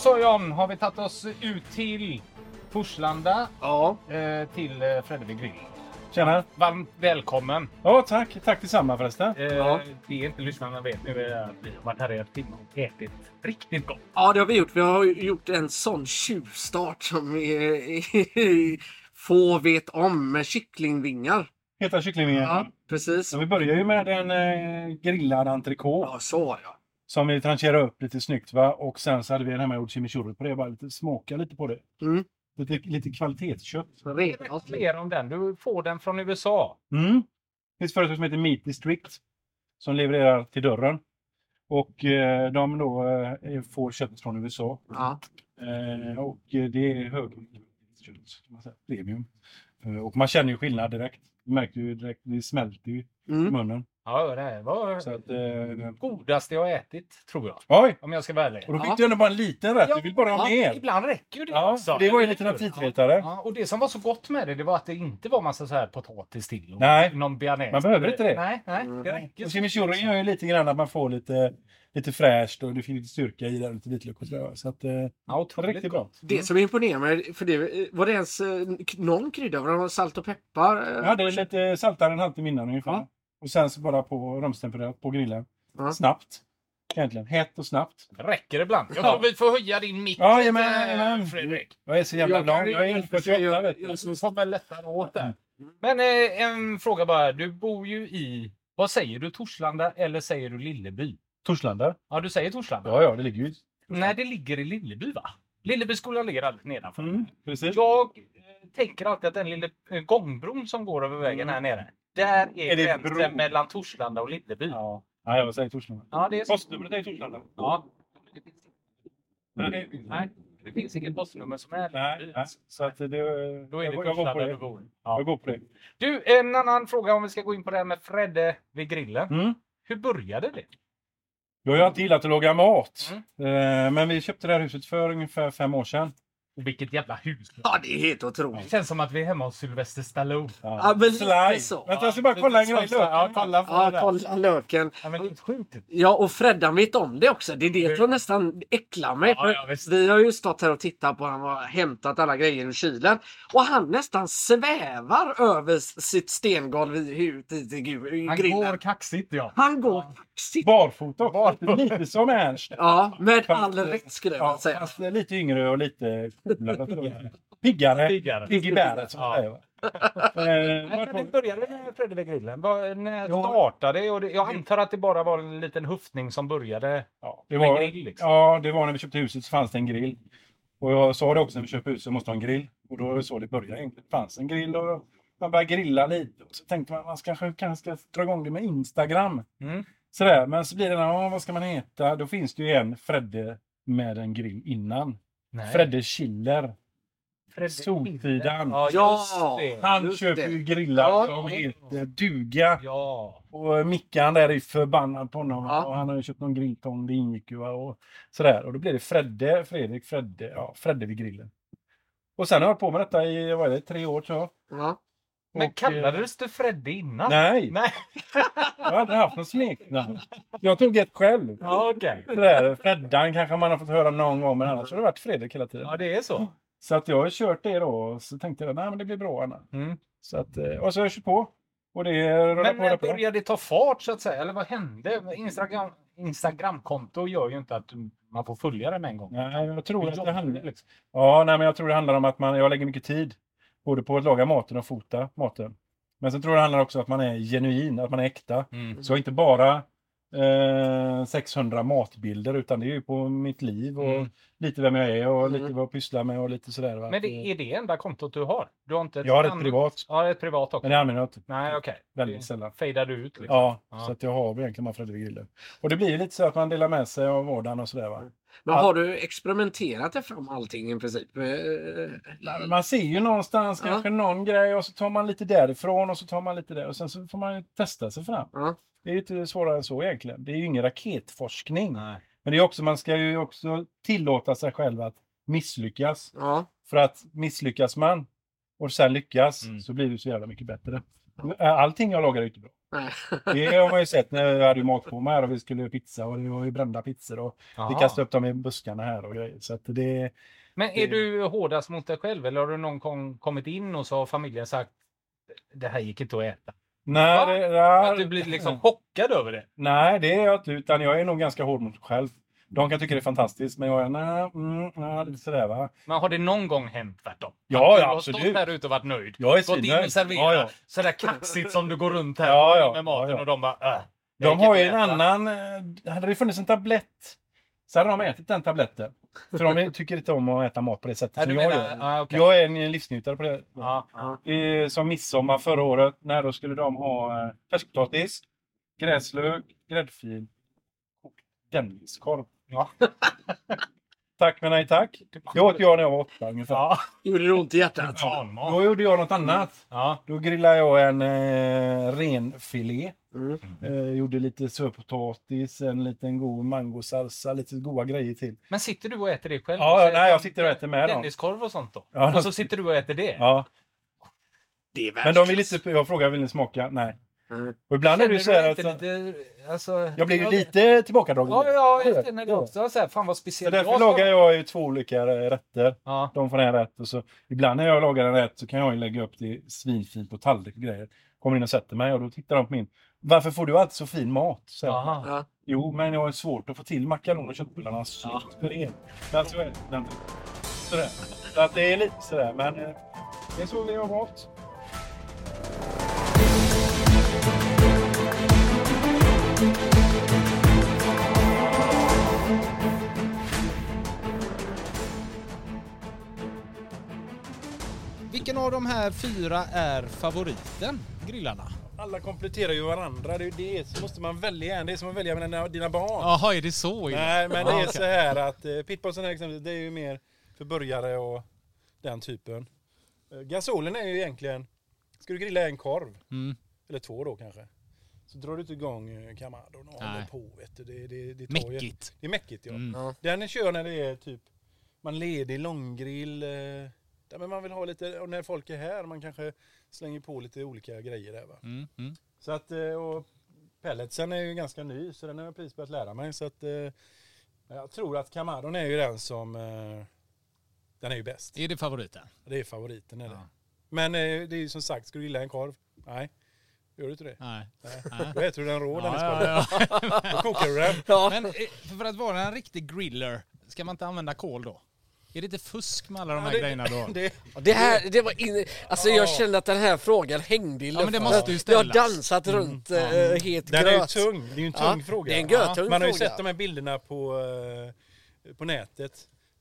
så John har vi tagit oss ut till Torslanda Ja. eh, till eh, Fredde Grill. Tjena! Varmt välkommen! Ja, tack. Tack detsamma förresten. Eh, Ja. Det inte lyssnarna vet nu är att vi har varit här i en timme och ätit riktigt gott. ja, det har vi gjort. Vi har gjort en sån tjuvstart som vi få vet om med kycklingvingar. Heta kycklingvingar. Ja, precis. Så vi börjar ju med en eh, grillad entrecote Ja, så ja. Som vi trancherar upp lite snyggt. Va? Och sen så hade vi en hemmagjord chimichurri på det. Bara lite smaka lite på det. Mm. Lite, lite kvalitetskött. Redan. Mer om den. Du får den från USA. Mm. Det finns ett företag som heter Meat District som levererar till dörren. Och eh, de då eh, får köttet från USA. Ja. Eh, och eh, det är högkött, säga. Premium. Eh, och man känner ju skillnad direkt. Du märker ju direkt, det smälter ju i Mm. munnen. Ja, det här var Så att, eh, godaste jag ätit, tror jag. oj! Om jag ska vara ärlig. Och då fick Ja. du ändå bara en liten rätt. Ja, du vill bara ha ja, mer. Ibland räcker ju det Ja, också. det var ju Eller lite hur? aptitretare. Ja, och det som var så gott med det, det var att det inte var massa så här potatis till. Och Nej. Någon bearnaise. Man behöver inte det. Nej, nej. Det Mm. räcker. Och chimichurri gör ju lite grann att man får lite, lite fräscht och det finns lite styrka i det, lite vitlök och sådär. Så att, eh, Ja, otroligt riktigt bra. Det som imponerar mig, för det, var det ens eh, någon krydda? Var det salt och peppar? eh? Jag hade lite saltare en halvtimme innan ungefär. Ja. Och sen så bara på rumstempererat på grillen. Ja. Snabbt. Egentligen. Hett och snabbt. Det räcker ibland. Jag Ja. tror vi får höja din mick Ja, lite, jajamän, jajamän. Fredrik. Jag är så jävla Jag lång. Jag är 1,48 vet du. Jag som kommer lättare åt där. Men eh, en fråga bara. Du bor ju i, vad säger du, Torslanda eller säger du Lilleby? Torslanda? Ja, du säger Torslanda. Ja, ja, det ligger ju... Nej, det ligger i Lilleby va? Lillebyskolan ligger alldeles nedanför. Mm, precis. Jag eh, tänker alltid att den lilla eh, gångbron som går över vägen här nere. Där är, Är gränsen mellan Torslanda och Lilleby. Ja, Ja, ja jag säger Torslanda. det är. Postnumret är Torslanda. Ja. Nej, Nej, det finns inget postnummer som är nej, nej. Så att det... Då är det jag, går- jag på du det. bor. Jag Ja. går på det. Du, en annan fråga om vi ska gå in på det här med Fredde vid grillen. Mm. Hur började det? Jag har ju alltid gillat att laga mat. Mm. Eh, Men vi köpte det här huset för ungefär fem år sedan. Och vilket jävla hus. Ja, det är helt Det otroligt. känns som att vi är hemma hos Sylvester Stallone. Ja, men lite så. Vänta, jag ska bara kolla en grej. Ja, kolla på Ja, det kolla löken. Ja, men det är sjukt. Ja, och Freddan vet om det också. Det är det som nästan äcklar mig. Ja, För ja, vi har ju stått här och tittat på honom och hämtat alla grejer ur kylen. Och han nästan svävar över sitt stengolv ut i, i, i Han grillen. går kaxigt ja. Han går kaxigt. Barfota också. Lite som Ernst. Ja, med all rätt skulle jag Ja, säga. fast lite yngre och lite. Piggare. Piggare. Pigg i bäret Ja. Eh, men det började med Fredde vid grillen. Vad- När Ja. startade det? Och det? Jag antar att det bara var en liten höftning som började Ja, det med var, grill. Liksom. ja, det var när vi köpte huset så fanns det en grill. Och jag sa det också när vi köpte huset, måste ha en grill. Och då var det så det började egentligen. Det fanns en grill och man började grilla lite. Och så tänkte man man ska, kanske, kanske ska dra igång det med Instagram. Mm. Sådär, men så blir det, ja, vad ska man heta? Då finns det ju en Fredde med en grill innan. Nej. Fredde Schiller. Fredde Solsidan. Ja, Ja. Han Just köper ju grillar Ja. som heter duga. Ja. Och Mickan där är förbannad på honom. Ja. Och han har ju köpt någon grilltång, det ingick ju. Och sådär. Och då blir det Fredde, Fredrik, Fredde, ja, Fredde vid grillen. Och sen har jag hållit på med detta i, vad är det, tre år tror jag. Ja. Men Och, kallades du Fredde innan? Nej, Nej. jag har aldrig haft någon smeknamn. Jag tog ett själv. Ja. Det där, Freddan kanske man har fått höra någon gång, men annars har det varit Fredrik hela tiden. Ja, det är så. Så att jag har kört det då och så tänkte jag, men det blir bra Anna. Mm. Så att, eh, och så har jag kört på. Och det Men när började det ta fart så att säga? Eller vad hände? Instagram, Instagramkonto gör ju inte att man får följa det med en gång. Nej, jag tror att det handlar... liksom. Ja, nej, men jag tror det handlar om att man, jag lägger mycket tid. Både på att laga maten och fota maten. Men sen tror jag det handlar också om att man är genuin, att man är äkta. Mm. Så inte bara eh, 600 matbilder utan det är ju på mitt liv och Mm. lite vem jag är och Mm. lite vad jag pysslar med och lite sådär. Va? Men det, är det enda kontot du har? Du har inte Jag har ett privat, Ja, ett privat också. men det använder jag inte. Nej, okej. Väldigt Det sällan. Fejdar du ut liksom. Ja, Ja. så att jag har egentligen bara Fredrik grillen. Och det blir lite så att man delar med sig av vardagen och sådär va. Men har du experimenterat dig fram allting i princip? Eh, Man ser ju någonstans Ja. kanske någon grej och så tar man lite därifrån och så tar man lite där och sen så får man ju testa sig fram. Ja. Det är ju inte svårare än så egentligen. Det är ju ingen raketforskning. Nej. Men det är också, man ska ju också tillåta sig själv att misslyckas. Ja. För att misslyckas man, och sen lyckas Mm. så blir det så jävla mycket bättre. Allting jag lagar är inte bra. Det har man ju sett när jag hade ju matkoma här och vi skulle pizza och det var ju brända pizzor och vi Jaha. kastade upp dem i buskarna här och grejer. Så att det, Men är du hårdast mot dig själv eller har du någon gång kommit in och så har familjen sagt det här gick inte att äta? nej, Va? det, Att du blir liksom chockad över det? nej, det är jag inte. Utan jag är nog ganska hård mot mig själv. De kan tycka det är fantastiskt, men jag är nej, mm, nej, lite sådär va. Men har det någon gång hänt tvärtom? Ja, ja, du har absolut. stått här ute och varit nöjd. Jag är Gått in och serverat Ja, ja. sådär kaxigt som du går runt här Ja, ja. med maten Ja, ja. och de bara äh, De har ju en annan... eh, Hade det funnits en tablett så hade de ätit den tabletten. För de tycker inte om att äta mat på det sättet som jag menar, gör. ja, okej. Jag är en livsnjutare på det. Ja. Ja. Eh, Som midsommar förra året, när då skulle de ha eh, färskpotatis, gräslök, gräddfil och denniskorv. Ja. Tack men nej tack. Det åt jag när jag var åtta ungefär. Ja. Gjorde det ont i hjärtat? Barnmat. Då gjorde jag något annat. Ja. Då grillade jag en eh, renfilé. Mm. Eh, gjorde lite sötpotatis, en liten god mangosalsa, lite goda grejer till. Men sitter du och äter det själv? Ja, Och ja, så- nej, jag sitter och äter med dem. Denniskorv och sånt då? Ja. Och så sitter du och äter det? Ja, Det är men de vill inte, jag frågar vill ni smaka? Nej. Mm. Och ibland är det ju så Känner här att lite, alltså, jag blir ju ja, lite tillbakadragen. Ja, ja, jag känner det Ja. också. Så här, fan vad Så speciellt. därför Jag ska- lagar jag ju två olika rätter. Ja. De får en rätt och så ibland när jag lagar en rätt så kan jag ju lägga upp det svinfint på tallrik och grejer. Kommer in och sätter mig och då tittar de på min. Varför får du alltid så fin mat? Så. Ja. Jo, men jag har svårt att få till makaroner och köttbullarna så er. Men så är det. Sådär. Så att det är lite sådär, men eh, det är så vi har valt. Vilken av de här fyra är favoriten, grillarna? Alla kompletterar ju varandra. Det är det. Så måste man välja en. Det är som att välja mellan dina barn. Jaha, är det så? Nej, men det är så här att eh, pitbullsen här exempelvis, det är ju mer för börjare och den typen. Eh, gasolen är ju egentligen, ska du grilla en korv, Mm. eller två då kanske, så drar du inte igång eh, kamadon och håller på. Vet du. Det, det, det tar ju- Mäckigt. Det är mäckigt ja. Mm. Ja. Den kör när det är typ, man ledig långgrill, eh, men man vill ha lite, och när folk är här, man kanske slänger på lite olika grejer där va. Mm. Mm. Så att, eh, och pelletsen är ju ganska ny så den har jag precis börjat lära mig. Så att, eh, jag tror att Camadon är ju den som, eh, den är ju bäst. Är det favoriten? Det är favoriten är det. Ja. Men eh, det är ju som sagt, ska du gilla en korv? Nej, gör du inte det? Nej. Nej. Då äter du den rå, den Ja, ja, ja. Då kokar du den. Ja. Men eh, för att vara en riktig griller, ska man inte använda kol då? Är det inte fusk med alla de Ja, här det- grejerna då? Det, Det här, det var in, alltså jag kände att den här frågan hängde i Ja, men det luften. måste ju Jag har ställas. dansat runt Ja. äh, het den är ju gröt. tung, det är ju en tung Ja, fråga. det är en görtung Man har ju fråga. sett de här bilderna på, eh, på nätet.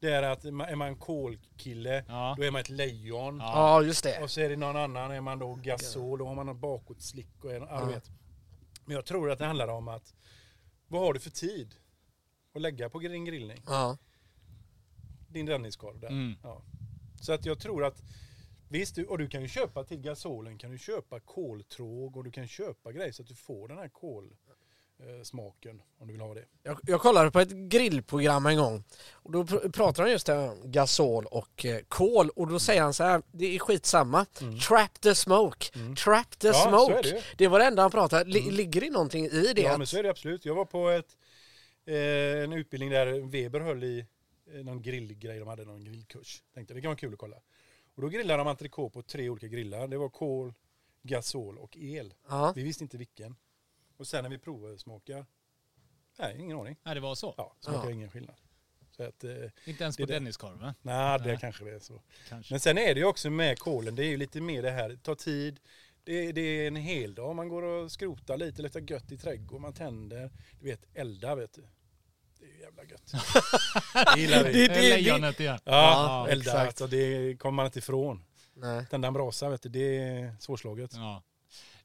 Det är att är man kolkille, Ja. då är man ett lejon. Ja. Ja, just det. Och så är det någon annan, är man då gasol, då har man en bakåtslick och en, ja. Vet. Men jag tror att det handlar om att, vad har du för tid att lägga på din grillning? Ja. Din Denniskorv där. Mm. Ja. Så att jag tror att, visst, du, och du kan ju köpa till gasolen, kan du köpa koltråg och du kan köpa grejer så att du får den här kolsmaken om du vill ha det. Jag, jag kollade på ett grillprogram en gång och då pr- pratar han just om gasol och eh, kol och då säger han så här, det är skitsamma. Trap the smoke, trap the Mm. Ja, smoke. det. Mm. det var det enda han pratade. Li- Ligger det någonting i det? Ja men så är det absolut. Jag var på ett, eh, en utbildning där Weber höll i eh, någon grillgrej, de hade någon grillkurs. Tänkte det kan vara kul att kolla. Och då grillade de entrecote på tre olika grillar. Det var kol, gasol och el. ja. Vi visste inte vilken. Och sen när vi provsmakar, nej ingen aning. Nej, det var så. Ja, smakar Ja. ingen skillnad. Så att, eh, Inte ens Det på det. Denniskorven? nej, det Nej. kanske det är så. Kanske. Men sen är det ju också med kolen, det är ju lite mer det här, ta tid. Det, det är en hel dag, man går och skrotar lite, luktar gött i trädgården, man tänder. Du vet, elda vet du. Det är ju jävla gött. Det gillar vi. Det- Det är lejonet igen. Ja, Ja, elda, exakt. alltså, det kommer man inte ifrån. Nej. Tända en brasa, vet du, det är svårslaget. Ja.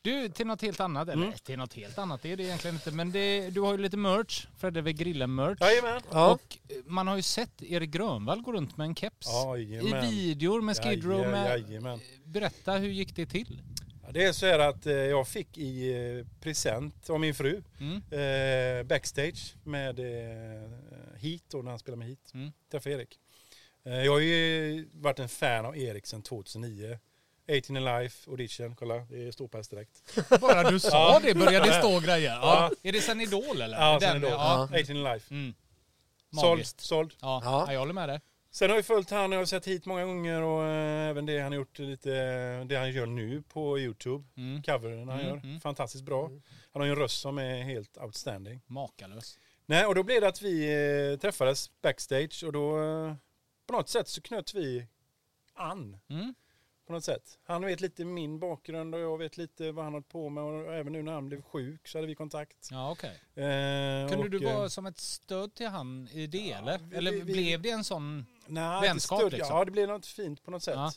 Du, till något helt annat. Eller Mm. till något helt annat det är det egentligen inte. Men det, du har ju lite merch. Fredde vid grillen-merch. Jajamän. Ja. Och eh, man har ju sett Erik Grönvall gå runt med en keps. I Jajamän. videor med Skid Row. Med... Berätta, hur gick det till? Det är så här att eh, jag fick i eh, present av min fru Mm. eh, backstage med eh, Heat då, när han spelade med Heat. Mm. Träffade Erik. Eh, jag har ju varit en fan av Erik sedan 2009. 18 Alive Audition, kolla det är ståpärsdirekt. Bara du sa det började det stå grejer. Ja. Ja. Är det sen Idol eller? Ja, sen då. Ja. 18 Alive. Mm. Såld, såld. Ja. Ja. ja, jag håller med dig. Sen har vi följt han och sett hit många gånger och eh, även det han har gjort lite, det han gör nu på Youtube. Mm. Coveren han Mm, gör. mm. Fantastiskt bra. Han har ju en röst som är helt outstanding. Makalös. Nej, och då blev det att vi eh, träffades backstage och då eh, på något sätt så knöt vi an. Mm. På något sätt. Han vet lite min bakgrund och jag vet lite vad han har på med och även nu när han blev sjuk så hade vi kontakt. Ja, okej. Eh, Kunde och, du eh, vara som ett stöd till han i det eller? vi- Eller vi- blev det en sån... Nej, Vänskap, stöd. liksom. Ja, det blev något fint på något sätt. Ja.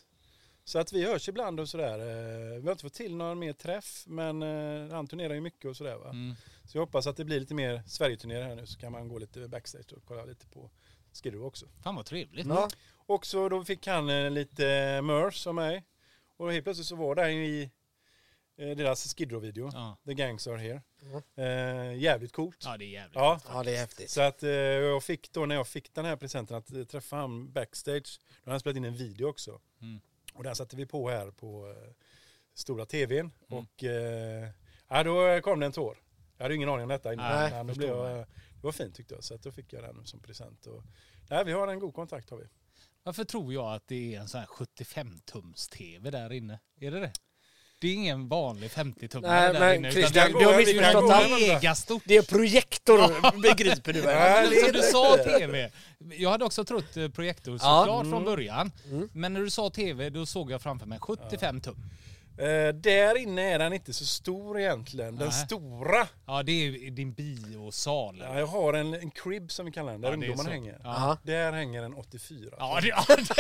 Så att vi hörs ibland och sådär. Eh, Vi har inte fått till någon mer träff, men eh, han turnerar ju mycket och sådär va. Mm. Så jag hoppas att det blir lite mer Sverigeturnéer här nu så kan man gå lite backstage och kolla lite på Skidoo också. Fan vad trevligt. Ja. Och så då fick han eh, lite mörs av mig. Och helt plötsligt så var det i eh, deras Skidrow-video, Ja. The Gangs Are Here. Eh, jävligt coolt. ja, det är jävligt. Ja, Ja, det är häftigt. så att eh, jag fick då när jag fick den här presenten att eh, träffa han backstage. Då hade han spelat in en video också. Mm. Och den satte vi på här på eh, stora tvn. Mm. Och eh, ja, då kom det en tår. Jag hade ju ingen aning om detta innan. Nej, men blev jag, det var fint tyckte jag. Så att då fick jag den som present. Och, nej, vi har en god kontakt har vi. Varför tror jag att det är en sån här 75-tums-tv där inne? Är det det? Det är ingen vanlig 50-tummare Nej, där men inne. Christian, du har det är missförstått allt. Det är projektor, begriper du väl? Som du sa tv. Jag hade också trott eh, projektor Ja. såklart Mm. från början. Mm. Men när du sa tv då såg jag framför mig 75 tum. Eh, där inne är den inte så stor egentligen. Den Nej. stora. Ja det är din biosal. Ja, jag har en, en crib som vi kallar den, där Ja, det är ungdomarna så. hänger. Ja. Där hänger en 84. Ja, det, ja, det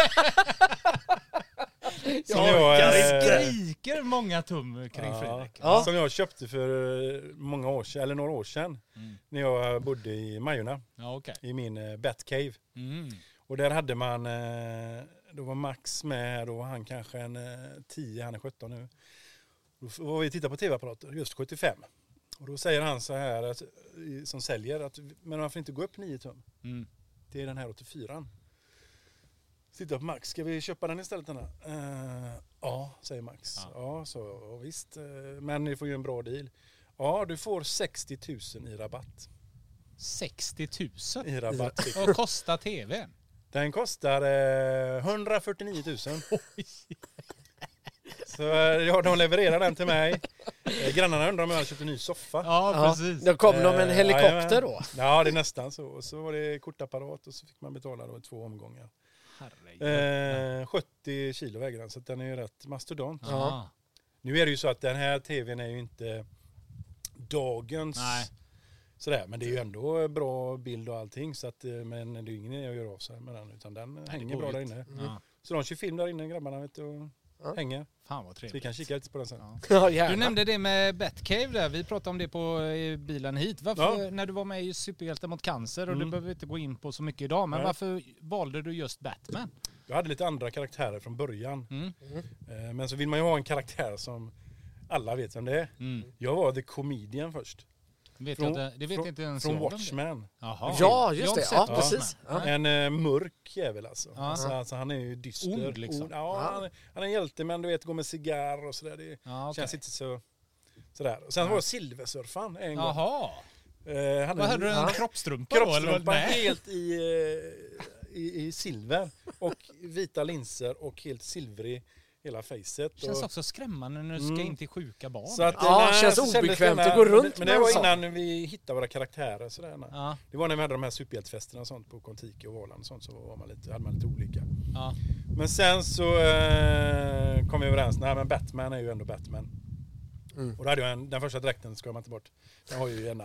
Som jag, det eh, skriker många tum kring. Fredrik. Ja. Som jag köpte för eh, många år sedan, eller några år sedan. Mm. När jag bodde i Majorna, Ja, okej. i min eh, Batcave. Mm. Och där hade man, eh, då var Max med, då var han kanske en eh, 10, han är 17 nu. Då var vi och tittade på tv-apparater, just 75. Och då säger han så här, att, som säljer, att men varför inte gå upp 9 tum? Mm. Det är den här 84. Titta på Max, ska vi köpa den istället? Den? Eh, ja, säger Max. Ja. Ja, så ja, visst. eh, Men ni får ju en bra deal. Ja, du får 60 000 i rabatt. 60 000? I rabatt. Vad kostar tvn? Den kostar eh, 149 000. Så eh, ja, de levererar den till mig. Eh, grannarna undrar om jag har köpt en ny soffa. Ja, Ja, precis. då kom de med en Eh, helikopter jajamän. då. Ja, det är nästan så. Och så var det kortapparat och så fick man betala då i två omgångar. Eh, 70 kilo väger den, så att den är ju rätt mastodont. Ja. Nu är det ju så att den här tvn är ju inte dagens Nej. Sådär, men det är ju ändå bra bild och allting. Så att, eh, men det är ju ingen idé att göra av sig med den, utan den det hänger bra där inne. Ja. Så de kör film där inne, grabbarna, vet du, och Ja. hänger. Fan vad Så vi trevligt. kan kika lite på den sen. Ja. Ja, Du nämnde det med Batcave där, vi pratade om det på eh, bilen hit. Varför, Ja. när du var med i Superhjälte mot cancer, och Mm. det behöver inte gå in på så mycket idag, men Nej. varför valde du just Batman? Jag hade lite andra karaktärer från början. Mm. Eh, Men så vill man ju ha en karaktär som alla vet vem det är. Mm. Jag var The Comedian först. Vet Från- jag inte, det vet från- inte ens Från. Watchmen. Jaha. Ja, just det. Ja, precis. Ja. En eh, mörk jävel alltså. Ja. alltså. Alltså han är ju dyster. Ond, liksom. Ond. Ja, Ja. Han, är, han är en hjälte men du vet, går med cigarr och sådär. Det Ja, okej. känns inte så... Sådär. Och sen var jag silversurfaren en gång. Jaha. Eh, hade Vad hade du, en kroppstrumpa då? Kroppstrumpa helt i, eh, i, i silver. Och vita linser och helt silvrig hela facet. Det känns och, också skrämmande när du ska Mm. in till sjuka barn. så att, Ja, nej, känns så kändes obekvämt det att gå runt Men det var innan vi hittade våra karaktärer. Sådär. ja, Det var när vi hade de här superhjältefesterna och sånt på Kontiki och Valand och sånt så var man lite, hade man lite olika. ja. Men sen så eh, kom vi överens, nej men Batman är ju ändå Batman. Mm. Och då hade jag en, den första dräkten ska man inte bort. Den har ju ena...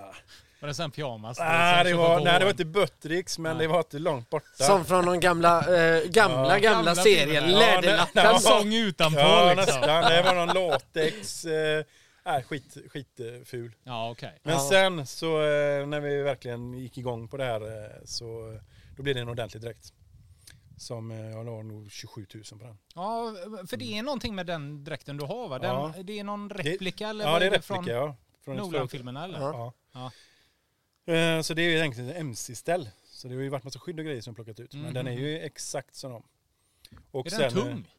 Var det sen pyjamas? Nej, det var, nej det var inte Buttricks men Nej. det var inte långt borta. Som från någon gamla, eh, gamla, Ja. gamla, Gamla serien. Ja, Läderlappen. nej, nej. Sång utanpå Ja liksom. nästan, det var någon latex. Eh, nej, skit, skitful. Ja, okej. Men Ja. sen så eh, när vi verkligen gick igång på det här eh, så då blev det en ordentlig dräkt. Som eh, jag la nog 27 000 på den. Ja, för det är någonting med den dräkten du har va? Den, Ja. Det är någon replika eller Ja det är det replika ja. Från Nolan-filmerna eller? Ja. Ja. Eh, Så det är ju egentligen ett MC-ställ. Så det har ju varit massa skydd och grejer som jag plockat ut. Men Mhm. den är ju exakt som dem. Och Är den eh, tung?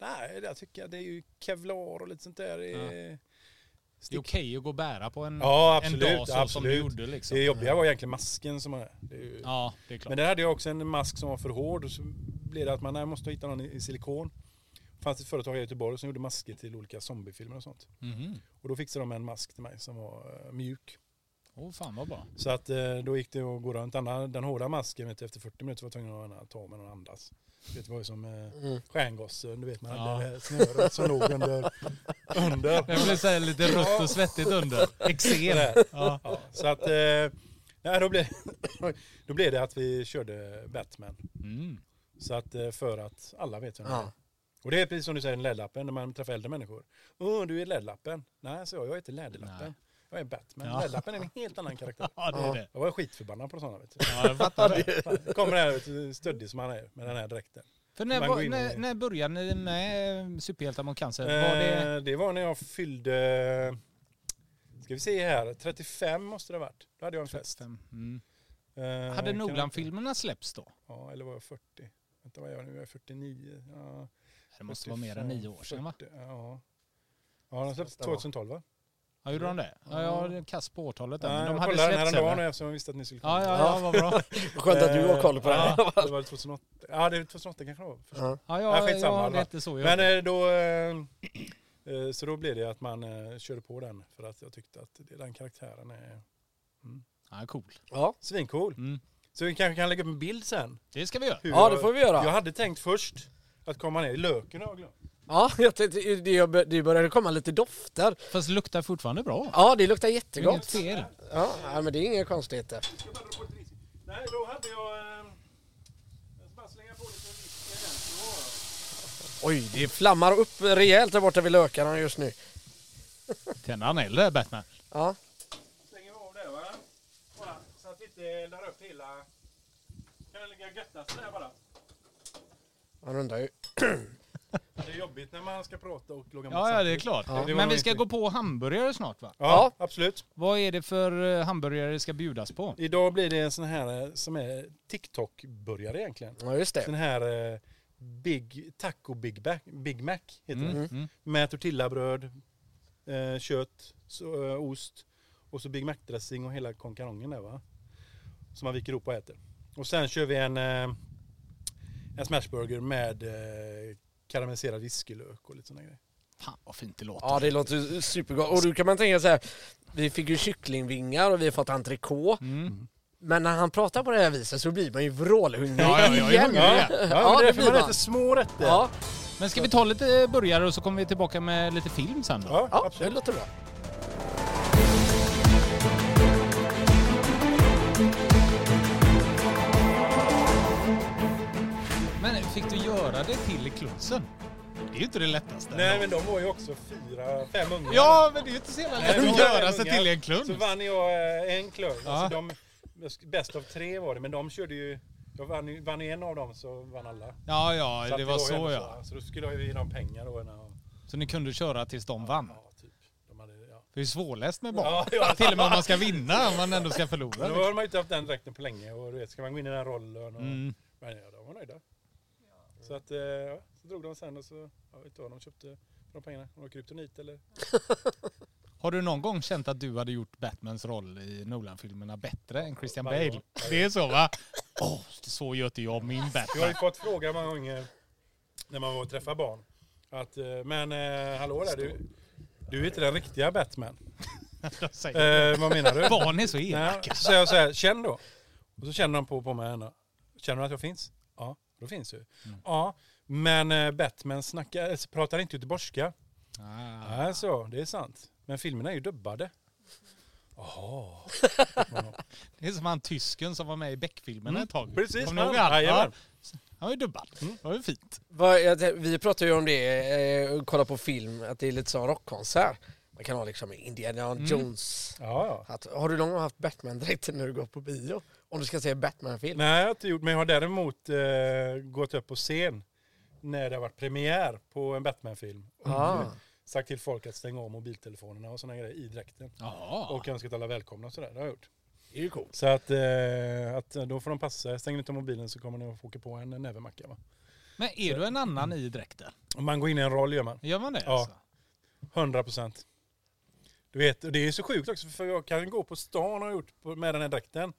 Nej, jag tycker det är ju kevlar och lite sånt där. Det Det är okej att gå och bära på en, Ja, en absolut. dag så som du absolut. gjorde liksom. Det jobbiga var egentligen masken som är. Det är ju... Ja, det är klart. Men där hade jag också en mask som var för hård och så blev det att man nej, måste hitta någon i silikon. Det fanns ett företag i Göteborg som gjorde masker till olika zombiefilmer och sånt. Mhm. Och då fixade de en mask till mig som var eh, mjuk. Åh fan vad bra. Så att eh, då gick det att gå runt. Den hårda masken vet du, efter 40 minuter var jag tvungen att ta med någon andas. Det var ju som eh, Mm. stjärngossen, du vet man Ja. hade snöret som låg under. under. Det blir så här lite rött och svettigt under. Eksem. Ja. Ja, så att, eh, nej, då, blev, då blev det att vi körde Batman. Mm. Så att för att alla vet vem det är. Och det är precis som du säger, LED-lappen när man träffar äldre människor. Åh, du är LED-lappen. Nej, så jag, jag heter Läderlappen. Nej. Jag är Batman. Ja. LED-lappen är en helt annan karaktär. ja, det är det. Jag var skitförbannad på sådana. Vet du. Ja, jag fattar det. Det kommer här stöddig som han är med den här dräkten. För när, var, när, i- när började ni med Superhjältar mot cancer? Var det... Eh, det var när jag fyllde, ska vi se här, 35 måste det ha varit. Då hade jag en fest. Mm. Eh, Hade Nolan-filmerna släppts då? Ja, eller var jag 40? Vänta, vad är jag nu? Jag är 49. Ja, Det måste vara mer än 45, nio år sedan va? 40, Ja. Ja, de släpptes Stämmer. 2012 va? Ja, gjorde de det? Ja, jag har kast på årtalet där. Nej, Men de jag hade kollade den häromdagen eftersom jag visste att ni skulle Ja, ja, ja, vad bra. Skönt att du har koll på det här. Ja, det var 2008. Ja, det är 2008 kanske det var. Ja. Ja, Ja, ja, skitsamma, ja, alla. det är inte så. Jag... Men eh, då, eh, eh, så då blev det att man eh, körde på den för att jag tyckte att det, den karaktären är Ja, cool. Ja. svincool. Mm. Så vi kanske kan lägga upp en bild sen. Det ska vi göra. hur ja, jag- det får vi göra. Jag hade tänkt först att komma ner i löken har jag glömt. Ja, jag tänkte, det, det började komma lite dofter. Fast det luktar fortfarande bra. Ja, det luktar Det är inget jättegott. fel. Ja, nej, men det är inga konstigheter. Nej, då hade jag... Eh, jag ska bara slänga på lite whisky igen. Så. Oj, det flammar upp rejält där borta vid lökarna just nu. Tänder han eld där, Batman? Ja, Stänger vi av det va? Bara, så att vi inte eldar upp hela... Kan det ligga göttast där bara? man undrar ju. Det är jobbigt när man ska prata och laga mat Ja, ja, det är samtidigt. klart. Ja. Det var Men vi nog ska inte- gå på hamburgare snart va? Ja, Ja. absolut. Vad är det för eh, hamburgare det ska bjudas på? Idag blir det en sån här eh, som är TikTok-burgare egentligen. Ja, just det. Sån här eh, Big Taco Big, Back, Big Mac heter Mm. det. Mm. Med tortillabröd, eh, kött, så, eh, ost och så Big Mac-dressing och hela konkarongen där va. Som man viker ihop och äter. Och sen kör vi en, eh, en smashburger med eh, karamelliserad whiskylök och lite sådana grejer. Fan vad fint det låter. Ja, det låter supergott. Och då kan man tänka så här. Vi fick ju kycklingvingar och vi har fått entrecote. Mm. Men när han pratar på det här viset så blir man ju vrålhungrig Ja, ja, jag är igen. Ja, Ja, ja, Ja, det det är för blir man man. äter små rätter. Ja, Men ska vi ta lite burgare och så kommer vi tillbaka med lite film sen då? ja, ja det absolut. låter bra. Göra det till klunsen? Det är ju inte det lättaste. Nej men de var ju också fyra, fem ungar. Ja, men det är ju inte så jävla lätt att göra sig till en kluns. Så vann jag eh, en klunch. Ja. Alltså de, bäst av tre var det, men de körde ju... Jag vann, ju- vann ju en av dem så vann alla. Ja, ja, Så det var så ja. Så då skulle jag ju ge dem pengar då. När, Så ni kunde köra tills de vann? ja, typ. De hade, ja. Det är ju svårläst med barn. Ja, ja. Till och med om man ska vinna, om man ändå ska förlora. Då har man ju inte haft den dräkten på länge och du vet, ska man gå in i den rollen och... Mm. Men ja, de var nöjda. Så att, eh, ja, så drog de sen och så, jag vet inte vad de köpte för de pengarna. Om det var kryptonit eller? Har du någon gång känt att du hade gjort Batmans roll i Nolan-filmerna bättre än Christian Bale? Det är så va? Åh, så gör inte jag min Jag har Batman. ju fått fråga många gånger när man var och träffar barn. Att, eh, men eh, hallå där, du, du är inte den riktiga Batman. Säger. Eh, vad menar du? Barn är så elaka. så säger jag här, känn då. Och så känner de på, på mig ändå. Känner du att jag finns? Ja, då finns du. Ja, men eh, Batman snackar, eh, pratar inte göteborgska. Ah. Nej, så, det är sant. Men filmerna är ju dubbade. Jaha. Det är som han tysken som var med i Beck-filmerna ett tag. Mm. Precis, Kommer ni? Ja, han var ju dubbad. Mm. Det var ju fint. Vi pratar ju om det, eh, kolla på film, att det är lite som rockkonsert. Man kan ha liksom Indiana Mm. Jones. Ja, ja. Att, har du någon gång haft Batman-dräkten när du går på bio? Om du ska se Batman-film? Nej, jag har inte gjort, men jag har däremot eh, gått upp på scen när det har varit premiär på en Batman-film. Ah. Sagt till folk att stänga av mobiltelefonerna och sådana grejer i dräkten. Jaha. Och önskat alla välkomna och sådär. Det har jag gjort. Det är ju coolt. Så att, eh, att då får de passa. Stänger ni inte av mobilen så kommer ni att få åka på en nävemacka va? Men är du en annan i dräkten? Om man går in i en roll gör man. Gör man det? Ja. Alltså? 100 procent. Du vet, och det är så sjukt också för jag kan gå på stan och har gjort med den här dräkten.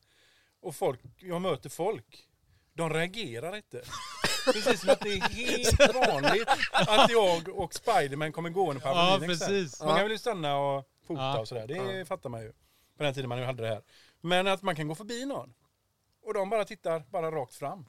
Och folk, jag möter folk. De reagerar inte. Precis som att det är helt vanligt att jag och Spiderman kommer gående på Ja, precis. Många vill ju stanna och fota Ja. och sådär. Det fattar man ju. På den tiden man hade det här. Men att man kan gå förbi någon. Och de bara tittar bara rakt fram.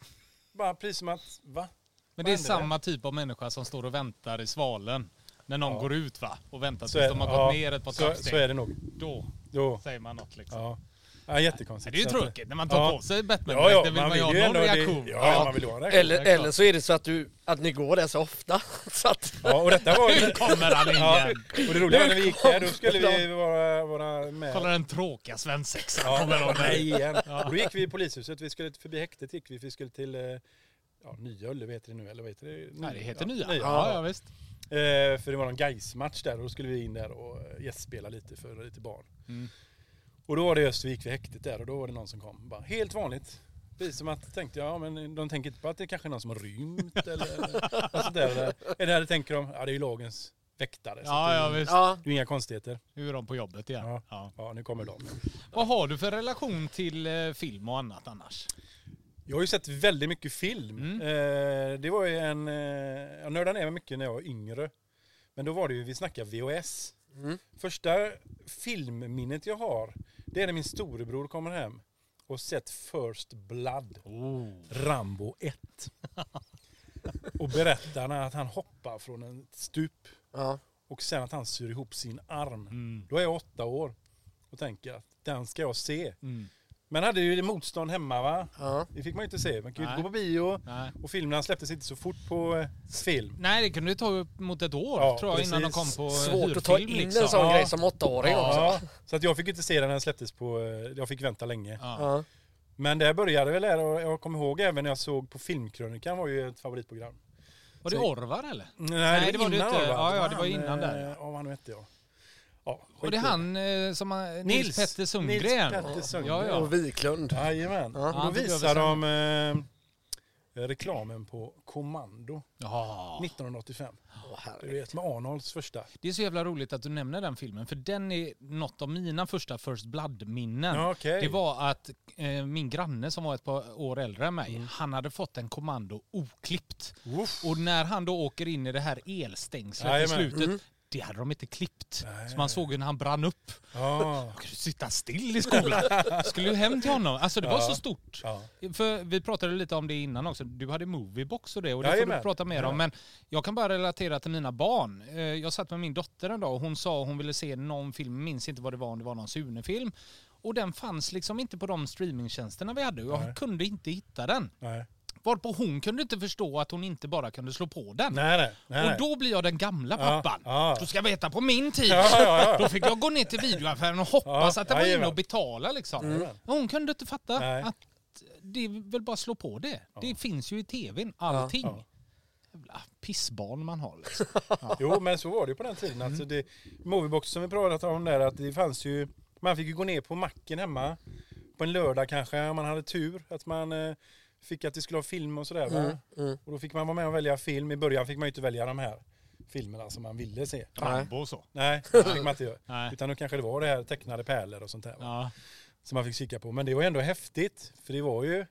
Bara precis som att, va? Men det är samma typ av människa som står och väntar i svalen. När någon Ja. går ut va? Och väntar tills de har ja, gått ner ett par så, så är trappsteg. det nog. Då Jo. säger man något liksom. Ja. Ja, jättekonstigt. Det är ju tråkigt när man tar Ja. på sig batman Ja, ja, vill man, man ju vill ha ju någon ändå det- reaktion. Ja, ja, man vill ha en reaktion. Eller, eller så är det så att, du, att ni går där så ofta. Så att, Ja, och detta var ju... Kommer han in Ja, igen. och det roliga var när vi gick där, då skulle vi vara, vara med. Kolla den tråkiga svensexan. Ja, kommer de med. igen. Och då gick vi i polishuset, vi skulle förbi häktet gick vi, vi skulle till eh, ja, Nya Ullevi heter det nu, eller vad heter det? Nej, det heter ja, nya. nya. Ja, ja, visst. Eh, för det var någon Gais-match där och då skulle vi in där och eh, gästspela lite för lite barn. Mm. Och då var det gick vid häktet där och då var det någon som kom. Bara, helt vanligt. Precis som att tänkte jag, ja, men de tänker inte på att det kanske är någon som har rymt eller något sånt där. Eller, eller det tänker de, ja det är ju lagens väktare. Ja, det, ja, är- visst. ja, det är inga konstigheter. Nu är de på jobbet igen. Ja. Ja. Ja, nu kommer de. Vad har du för relation till eh, film och annat annars? Jag har ju sett väldigt mycket film. Mm. Eh, det var ju en, eh, jag nördade ner mig mycket när jag var yngre. Men då var det ju, vi snackar VHS. Mm. Första filmminnet jag har, det är när min storebror kommer hem och sett First Blood, Oh. Rambo 1. och berättar att han hoppar från en stup ja. och sen att han syr ihop sin arm. Mm. Då är jag åtta år och tänker att den ska jag se. Mm. Men hade ju motstånd hemma va? ja. Det fick man ju inte se. Man kunde ju inte gå på bio. Nej. Och filmerna släpptes inte så fort på eh, film. Nej, det kunde ju ta upp mot ett år Ja, tror jag innan de kom precis. på Svårt att ta hyrfilm, in liksom. en sån Ja. grej som åttaåring också. Ja, så att jag fick inte se den när den släpptes på... eh, Jag fick vänta länge. Ja. Ja. Men där började väl där och jag kommer ihåg även när jag såg på Filmkrönikan var ju ett favoritprogram. Var det Orvar eller? Nej, det var det innan inte. va? Ja, ja, det var innan där, eh, ja. Ja, vad han hette jag. Ja, Och det är i han eh, som har, Nils, Nils. Petter Sundgren. Nils Petter Sundgren. Ja, ja. Och Wiklund. Jajamän. Ja. Då visar de eh, reklamen på Kommando Ja. 1985. Åh, Du vet med Arnolds första. Det är så jävla roligt att du nämner den filmen, för den är något av mina första First Blood-minnen. Ja, okej. Det var att eh, min granne som var ett par år äldre än mig, Mm. han hade fått en kommando oklippt. Uff. Och när han då åker in i det här elstängslet i Jajamän. slutet, Mm. Det hade de inte klippt. Nej. Så man såg ju när han brann upp. Ja. Man kunde sitta still i skolan. Skulle ju hem till honom. Alltså det var Ja. så stort. ja. För vi pratade lite om det innan också. Du hade Moviebox och det och det får Jajamän. du prata mer om. Men jag kan bara relatera till mina barn. Eh, Jag satt med min dotter en dag och hon sa hon ville se någon film, minns inte vad det var, om det var någon Sune-film. Och den fanns liksom inte på de streamingtjänsterna vi hade jag Nej. kunde inte hitta den. Nej. Varpå hon kunde inte förstå att hon inte bara kunde slå på den. Nej, nej. nej. Och då blir jag den gamla Ja, pappan. ja. Du ska veta, på min tid, Ja, ja, ja. då fick jag gå ner till videoaffären och hoppas Ja, att det var inne och betala liksom. Och Hon kunde inte fatta Nej. att det är väl bara slå på det. Det finns ju i tvn, allting. Ja. Jävla pissbarn man har liksom. Jo, men så var det ju på den tiden. Alltså det, Moviebox som vi pratade om där, att det fanns ju... Man fick ju gå ner på macken hemma. På en lördag kanske, om man hade tur. Att man eh, fick att det skulle ha film och sådär. Va? Mm, mm. Och då fick man vara med och välja film. I början fick man ju inte välja de här filmerna som man ville se. Rambo och så. Nej, det fick man inte göra. Utan då kanske det var det här tecknade pärlor och sånt där. Va? Ja, Som man fick kika på. Men det var ändå häftigt. För det var ju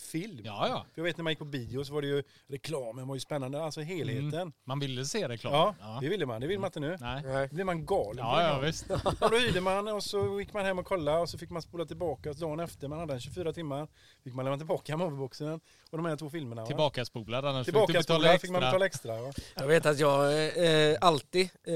film. ja, ja. För jag vet när man gick på bio så var det ju reklamen var ju spännande. Alltså helheten. Man ville se reklam. Ja, Ja. det ville man. Det vill man inte nu. Nej. Då blir man galen. Ja, ja, visst. Och då hyrde man och så gick man hem och kollade och så fick man spola tillbaka. Så dagen efter, man hade den 24 timmar, fick man lämna tillbaka movieboxen och de här två filmerna. va? Tillbaka spolad annars fick du Tillbaka betala spola fick man betala extra. va? Jag vet att jag eh, alltid eh,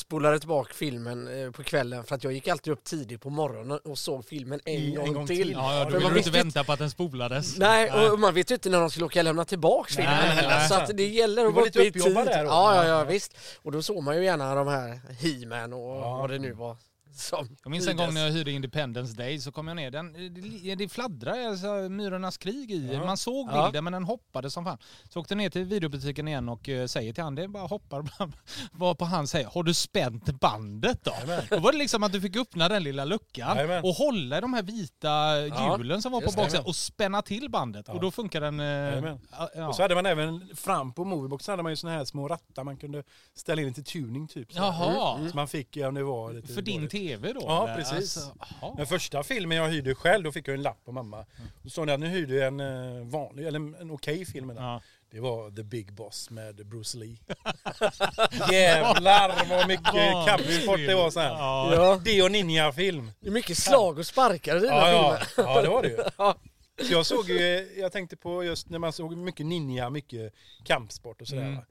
spolade tillbaka filmen eh, på kvällen för att jag gick alltid upp tidigt på morgonen och såg filmen en, En gång, gång till. till. Ja, ja, då ville du inte vänta på att den spolades. Nej, och man vet ju inte när de skulle åka och lämna tillbaka filmen Nej, heller. nej. Så att det gäller att var vara lite uppe i tid. uppjobbad där då. Ja, ja, Ja. ja, visst. Och då såg man ju gärna de här He-Man och Ja. vad det nu var. Som Jag minns en gång när jag hyrde Independence Day så kom jag ner. Den, det, det fladdrade, alltså, Myrornas krig i. Ja. Man såg Ja. bilden men den hoppade som fan. Så jag åkte ner till videobutiken igen och eh, säger till han, det bara hoppar. Var på han säger, har du spänt bandet då? Då var det liksom att du fick öppna den lilla luckan Jajamän. och hålla i de här vita Ja, hjulen som var på baksidan och spänna till bandet. Ja. Och då funkar den... Ja, ja. Och så hade man även fram på Movieboxen hade man ju såna här små rattar man kunde ställa in till tuning typ. Så, Jaha, så man fick, ja, om det var lite för din. Tv då? Ja, eller? precis. Alltså. Den första filmen jag hyrde själv, då fick jag en lapp på mamma. Då stod det att nu hyrde jag en eh, vanlig, eller en, okej film. menar jag. Ja. Det var The Big Boss med Bruce Lee. Jävlar vad mycket kampsport det var sen. Ja. Det och ninjafilm. det är mycket slag och sparkar i dina Ja, ja. filmer. ja, det var det ju. Ja. Så jag såg ju, jag tänkte på just när man såg mycket ninja, mycket kampsport och sådär. Mm.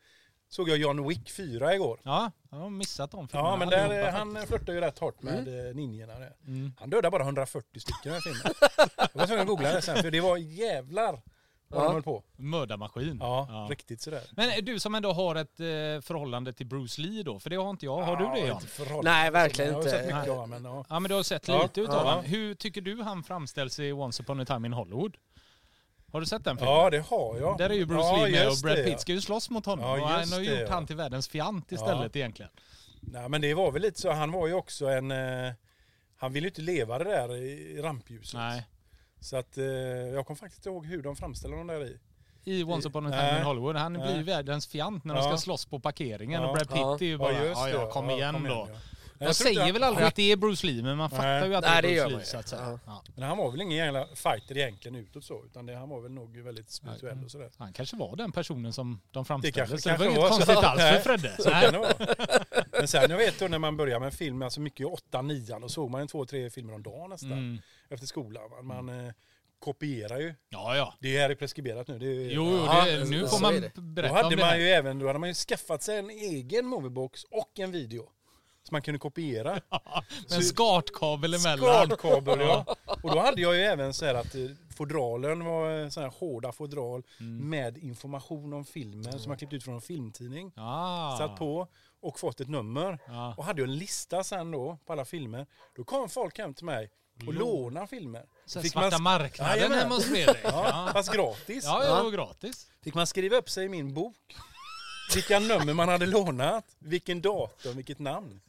Såg jag John Wick 4 igår. Ja, jag har missat de filmerna. Ja, men där, eh, han flörtar ju rätt hårt med mm. ninjorna. Där. Mm. Han dödade bara 140 stycken i filmen. Jag var tvungen att googla det sen, för det var jävlar vad Ja. de höll på. Mördarmaskin. Ja, riktigt sådär. Men är du som ändå har ett eh, förhållande till Bruce Lee då, för det har inte jag. Har Ja, du det Jan? inte. Nej, verkligen Jag har inte. sett mycket Nej. av honom, men ja. Ja men du har sett Ja, lite utav ja. honom. Hur tycker du han framställs i Once upon a time in Hollywood? Har du sett den filmen? ja, det har jag. Där är ju Bruce ja, Lee med och just Brad Pitt ska ju slåss mot honom. Ja, och han just har det, gjort ja. han till världens fjant istället egentligen. Nej, men det var väl lite så. Han var ju också en... Eh, han ville ju inte leva det där i rampljuset. Nej. Så att eh, jag kommer faktiskt ihåg hur de framställer dem där i. I Once upon a time in Hollywood. Han blir ju världens fjant när de Ja. ska slåss på parkeringen Ja. och Brad Pitt Ja. är ju bara just ja, det. ja, kom igen då. ja. Inte säger väl aldrig att det är Bruce Lee men man fattar ju att Nej, det det är Bruce man Lee ju. så att säga. Men han var väl ingen jävla fighter egentligen utåt så. Utan det, han var väl nog väldigt spirituell och sådär. Han kanske var den personen som de Det framställde. kanske- så det var kanske inget var så. konstigt alls för. Fredde. Så Nej. kan det vara. Men sen jag vet då när man börjar med en film, alltså mycket 8 9 då såg man en två, tre filmer om dagen nästan. Mm. Efter skolan. Man, man eh, kopierar ju. Ja, ja. Det är preskriberat nu. Det är, Jo, Ja, det, nu får man det. Då berätta hade om det man ju även då hade man ju skaffat sig en egen moviebox och en video. Som man kunde kopiera. Med en skartkabel emellan. Skardkabel ja. Och då hade jag ju även så här att eh, fodralen var eh, så här hårda fodral Mm. med information om filmen som man klippt ut från en filmtidning. Ah. Satt på och fått ett nummer. Ja. Och hade en lista sen då på alla filmer. Då kom folk hem till mig och lånade filmer. Så Fick svarta man- marknaden hemma hos Fredrik. Ja, Ja, fast gratis. ja, ja, var gratis. Fick man skriva upp sig i min bok. Vilka nummer man hade lånat, vilken datum, vilket namn.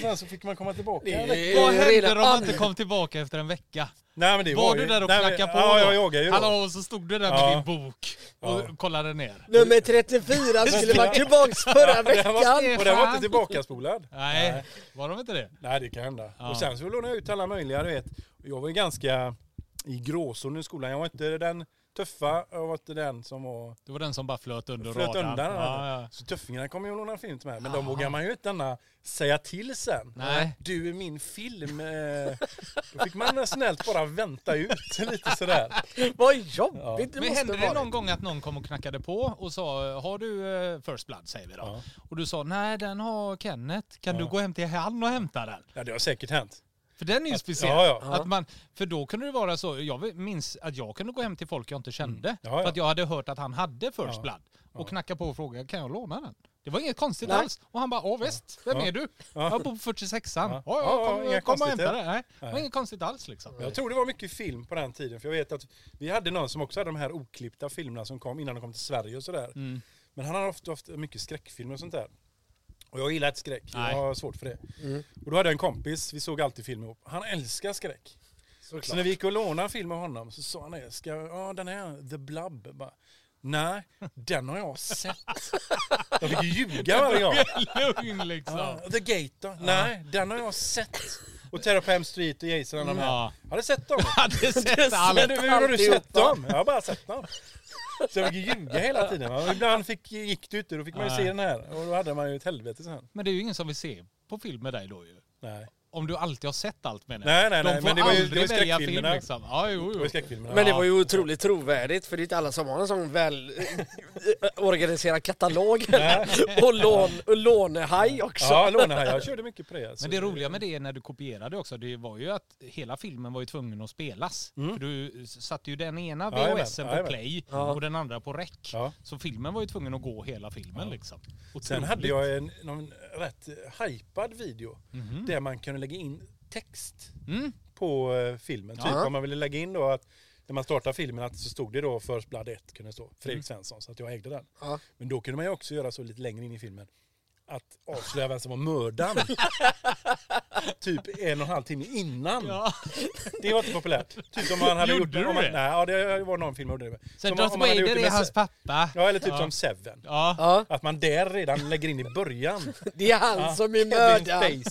Sen så fick man komma tillbaka. Det en vecka. Vad hände om man an- inte kom tillbaka efter en vecka? Nej, men det Var ju- du där och nej, knackade på Ja, då? jag ju då. Hallå, och så stod du där med Ja. din bok och Ja. kollade ner. Nummer 34 skulle vara tillbaks förra var, veckan. och den var inte tillbakaspolad. Nej, Nej. var de inte det? Nej, det kan hända. Ja. Och sen så lånade jag ut alla möjliga, du vet. Jag var ju ganska i gråzonen i skolan. Jag var inte den tuffa, var inte den som var... Det var den som bara flöt under Flöt radarn. undan. Ja, ja. Så tuffingarna kom ju och lånade film till mig. Men Jaha. de vågar man ju inte gärna säga till sen. Nej. Du är min film. eh. Då fick man snällt bara vänta ut lite sådär. Vad jobbigt Ja. det Men hände det någon gång att någon kom och knackade på och sa Har du eh, First Blood säger vi då? Ja. Och du sa nej den har Kenneth. Kan Ja. du gå hem till han och hämta den? Ja, det har säkert hänt. För den är ju speciell. Ja, ja. Att man, för då kunde det vara så, jag minns att jag kunde gå hem till folk jag inte kände. Mm. Ja, ja. För att jag hade hört att han hade First Ja. Blood. Och Ja. knacka på och fråga, kan jag låna den? Det var inget konstigt Nej. alls. Och han bara, åh visst, vem Ja. är du? Ja. Jag bor på 46an. Ja. Ja, Ja, ja, ja, kom, kom och hämta det. Nej, det var inget konstigt alls liksom. Jag tror det var mycket film på den tiden. För jag vet att vi hade någon som också hade de här oklippta filmerna som kom innan de kom till Sverige och sådär. Mm. Men han har ofta haft mycket skräckfilmer och sånt där. Och jag gillar inte skräck. Nej. Jag har svårt för det. Mm. Och då hade jag en kompis, vi såg alltid film ihop. Han älskar skräck. Så när Såklart. vi gick och lånade en film av honom så sa han det. Ska, ja den här, The Blub. Bara, Nej, den har jag sett. Jag fick ju ljuga varje gång. Lugn liksom. Ja, The Gate då? Nej, den har jag sett. Och Terror på M Street och Jason och de här. Ja. Har du sett dem? Hade sett du, hur har du sett dem? Jag har bara sett dem. Så jag fick ljuga hela tiden. va. Ibland fick, gick det ute, då fick man ju se den här. Och då hade man ju ett helvete sen. Men det är ju ingen som vill se på film med dig då ju. Nej. Om du alltid har sett allt med Nej, nej, De nej. får Men det var ju, det aldrig var ju välja film skräckfilmerna. liksom. Ja, jo, Det var jo. ju skräckfilmerna. Men det Ja. var ju otroligt trovärdigt för det är inte alla som har en sån väl eh, organiserad katalog. och, lån, och lånehaj också. Ja, lånehaj. Jag körde mycket på det. alltså. Men det roliga med det när du kopierade också, det var ju att hela filmen var ju tvungen att spelas. Mm. För du satte ju den ena VHSen på jajamän. play Ja. och den andra på rec. Ja. Så filmen var ju tvungen att gå hela filmen Ja. liksom. Sen Otroligt. hade jag en någon rätt hypad video Mhm. där man kunde även lägga in text Mm. på eh, filmen. Typ Ja. om man ville lägga in då att när man startar filmen att så stod det då First Blood 1 kunde stå. Fredrik Mm. Svensson, så att jag ägde den. Ja. Men då kunde man ju också göra så lite längre in i filmen. Att avslöja vem som var mördaren. typ en och en halv timme innan. Ja. Det var inte populärt. Typ om man hade Gjorde gjort... du Om man, det? nej, ja, det var någon film jag gjorde det. Så Som Darth Vader är med hans pappa. Ja, eller typ Ja. som Seven. Ja. Ja, Att man där redan lägger in i början. det är han Ja, som är mördaren.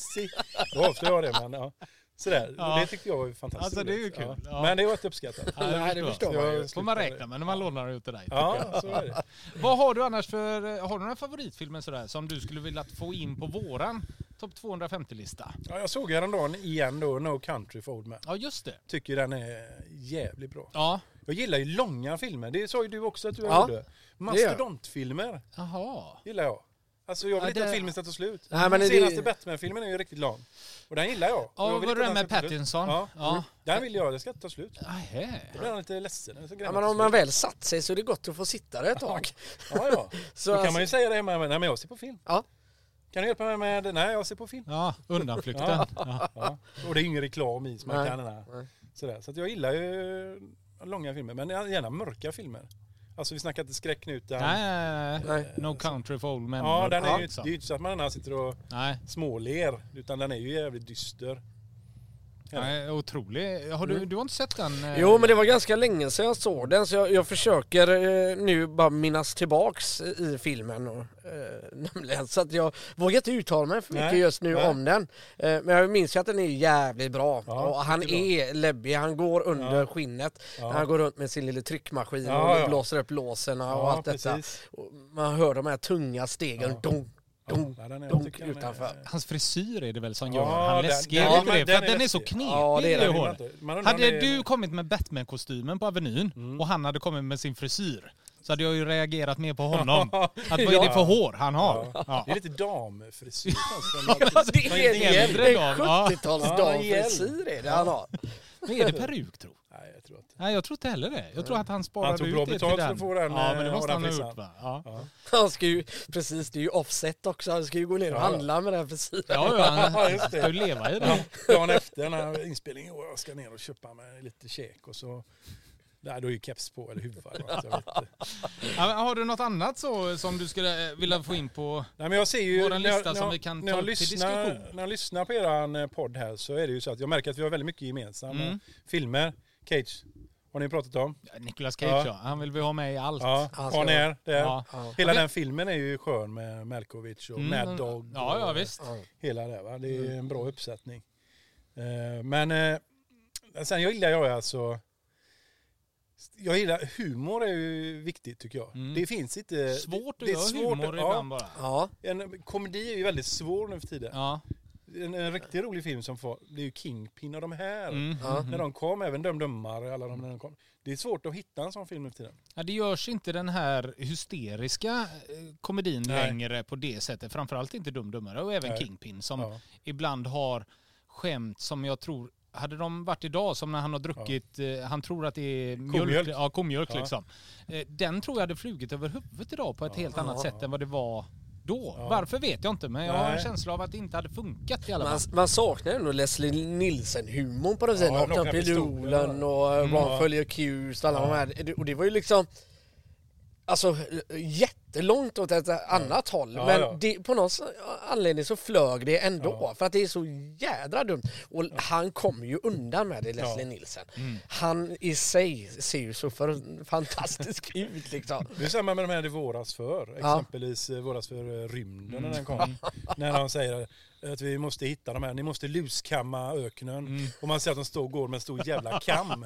Då avslöjar jag det, men ja. Sådär. Ja. Det tyckte jag var fantastiskt Alltså, det är ju kul. Ja. Men det var inte uppskattat. Ja, det Nej, det förstår jag. Jag får man räkna med när man lånar ut till dig. Ja, så är det. Vad har du annars för, har du några favoritfilmer sådär som du skulle vilja få in på våran topp 250-lista? Ja, jag såg häromdagen igen då, No Country for Old Men. Ja just det. Tycker den är jävligt bra. Ja. Jag gillar ju långa filmer. Det sa ju du också att du Ja, gjorde. Mastodontfilmer Jaha. gillar jag. Alltså jag vill inte det- att filmen ska ta slut. Nej, men Den det- senaste Batman-filmen är ju riktigt lång. Och den gillar jag. Ja, vill var det med den. Pattinson? Ja. Ja. Den vill jag, det ska inte ta slut. Nähä. Då blir han lite ledsen. Den Ja, men om man väl satt sig så är det gott att få sitta där ett tag. Ja, ja. Så Då kan alltså- man ju säga det hemma, nej men jag ser på film. Ja. Kan du hjälpa mig med, nej jag ser på film. Ja, undanflykten. Ja. Ja. Och det är ingen reklam i så man Nej. kan. Sådär. Så jag gillar ju långa filmer, men gärna mörka filmer. Alltså vi snackar inte skräck nu utan... Nej, nej, nej. Nej. No country for old men. Ja, den är ju, det är ju inte så att man sitter och Nej, småler, utan den är ju jävligt dyster. Ja. nej, otrolig. Har du, du har inte sett den? eh? Jo men det var ganska länge sedan jag såg den så jag, jag försöker eh, nu bara minnas tillbaks i filmen. Och, eh, nämligen, så att jag vågar inte uttala mig för mycket Nej, just nu nej. om den. Eh, men jag minns ju att den är jävligt bra. Ja, och han mycket bra. är läbbig, han går under Ja. skinnet. Ja. Han går runt med sin lilla tryckmaskin Ja, och ja. blåser upp låserna och allt detta. precis. Och man hör de här tunga stegen. Ja. Dong, dong. Ja, den är- utanför. Hans frisyr är det väl som Ja, gör han den- läskig? den- den- det? För den den är så knepig Ja, det är den. Hade du kommit med Batman-kostymen på Avenyn Mm. och han hade kommit med sin frisyr så hade jag ju reagerat mer på honom. Att vad är Ja. det för hår han har? Ja. Ja. Det är lite damfrisyr. Ja, det är en, äldre en dam, ja. 70-tals Ja, damfrisyr är det han har. Men är det peruk tro? Nej, jag tror inte. Nej jag tror inte heller det. Jag tror att han sparade Han tog ut bra det till betalt för den. att få den, Ja men det eh, måste ha han den ha gjort va? Ja. Ja. Han ska ju, precis det är ju offset också, han ska ju gå ner och handla med den frisyren. Ja, ja, han det. ska ju leva i det. Dagen efter när inspelningen går, jag ska ner och köpa mig lite käk och så Nej, då är ju keps på eller huva. jag har du något annat så som du skulle eh, vilja få in på? Nej, men jag ser ju, Våran när jag- lista när som jag- vi kan ta jag upp till lyssnar, diskussion. När jag lyssnar på er podd här så är det ju så att jag märker att vi har väldigt mycket gemensamma Mm. filmer. Cage, har ni pratat om? Nicolas Cage Ja. ja. Han vill vi ha med i allt. Ja, Han Har är där. Ja. Ja. Hela den filmen är ju skön med Malkovich och Mm. Mad Dog. Ja, ja visst. Hela det va. Det Mm. är en bra uppsättning. Eh, Men eh, sen jag gillar jag alltså jag gillar humor är ju viktigt tycker jag. Mm. Det finns inte... Svårt att det är göra svårt, humor ja. ibland bara. Ja, En komedi är ju väldigt svår nu för tiden. Ja. En, en riktigt rolig film som får, det är ju Kingpin och de här. Mm. Ja. När de kom, även Dum Dummare, alla de när de kom. Det är svårt att hitta en sån film nu för tiden. Ja, det görs inte den här hysteriska eh, komedin Nej. längre på det sättet. Framförallt inte Dum Dummare och även Nej. Kingpin som Ja. ibland har skämt som jag tror hade de varit idag som när han har druckit, eh, han tror att det är mjölk, Komjölk. ja, komjölk Ja. liksom. Eh, den tror jag hade flugit över huvudet idag på ett Ja. helt annat Ja. sätt än vad det var då. Ja. Varför vet jag inte men jag har en Nej. känsla av att det inte hade funkat i alla man, fall. man saknar ändå Leslie Nielsen-humorn på något sätt. Ja, pistolen. och Mm. Ron Ja. följer Accused och alla Ja. de här. Och det var ju liksom Alltså jättelångt åt ett annat håll. Ja, men ja. Det, på någon anledning så flög det ändå. Ja. För att det är så jädra dumt. Och han kommer ju undan med det, Leslie Ja. Nielsen. Mm. Han i sig ser ju så för fantastisk ut liksom. Det är samma med de här det våras för. Ja. Exempelvis eh, våras för eh, rymden Mm. när den kom. när de säger att vi måste hitta de här, ni måste luskamma öknen. Mm. Och man ser att de står och går med en stor jävla kam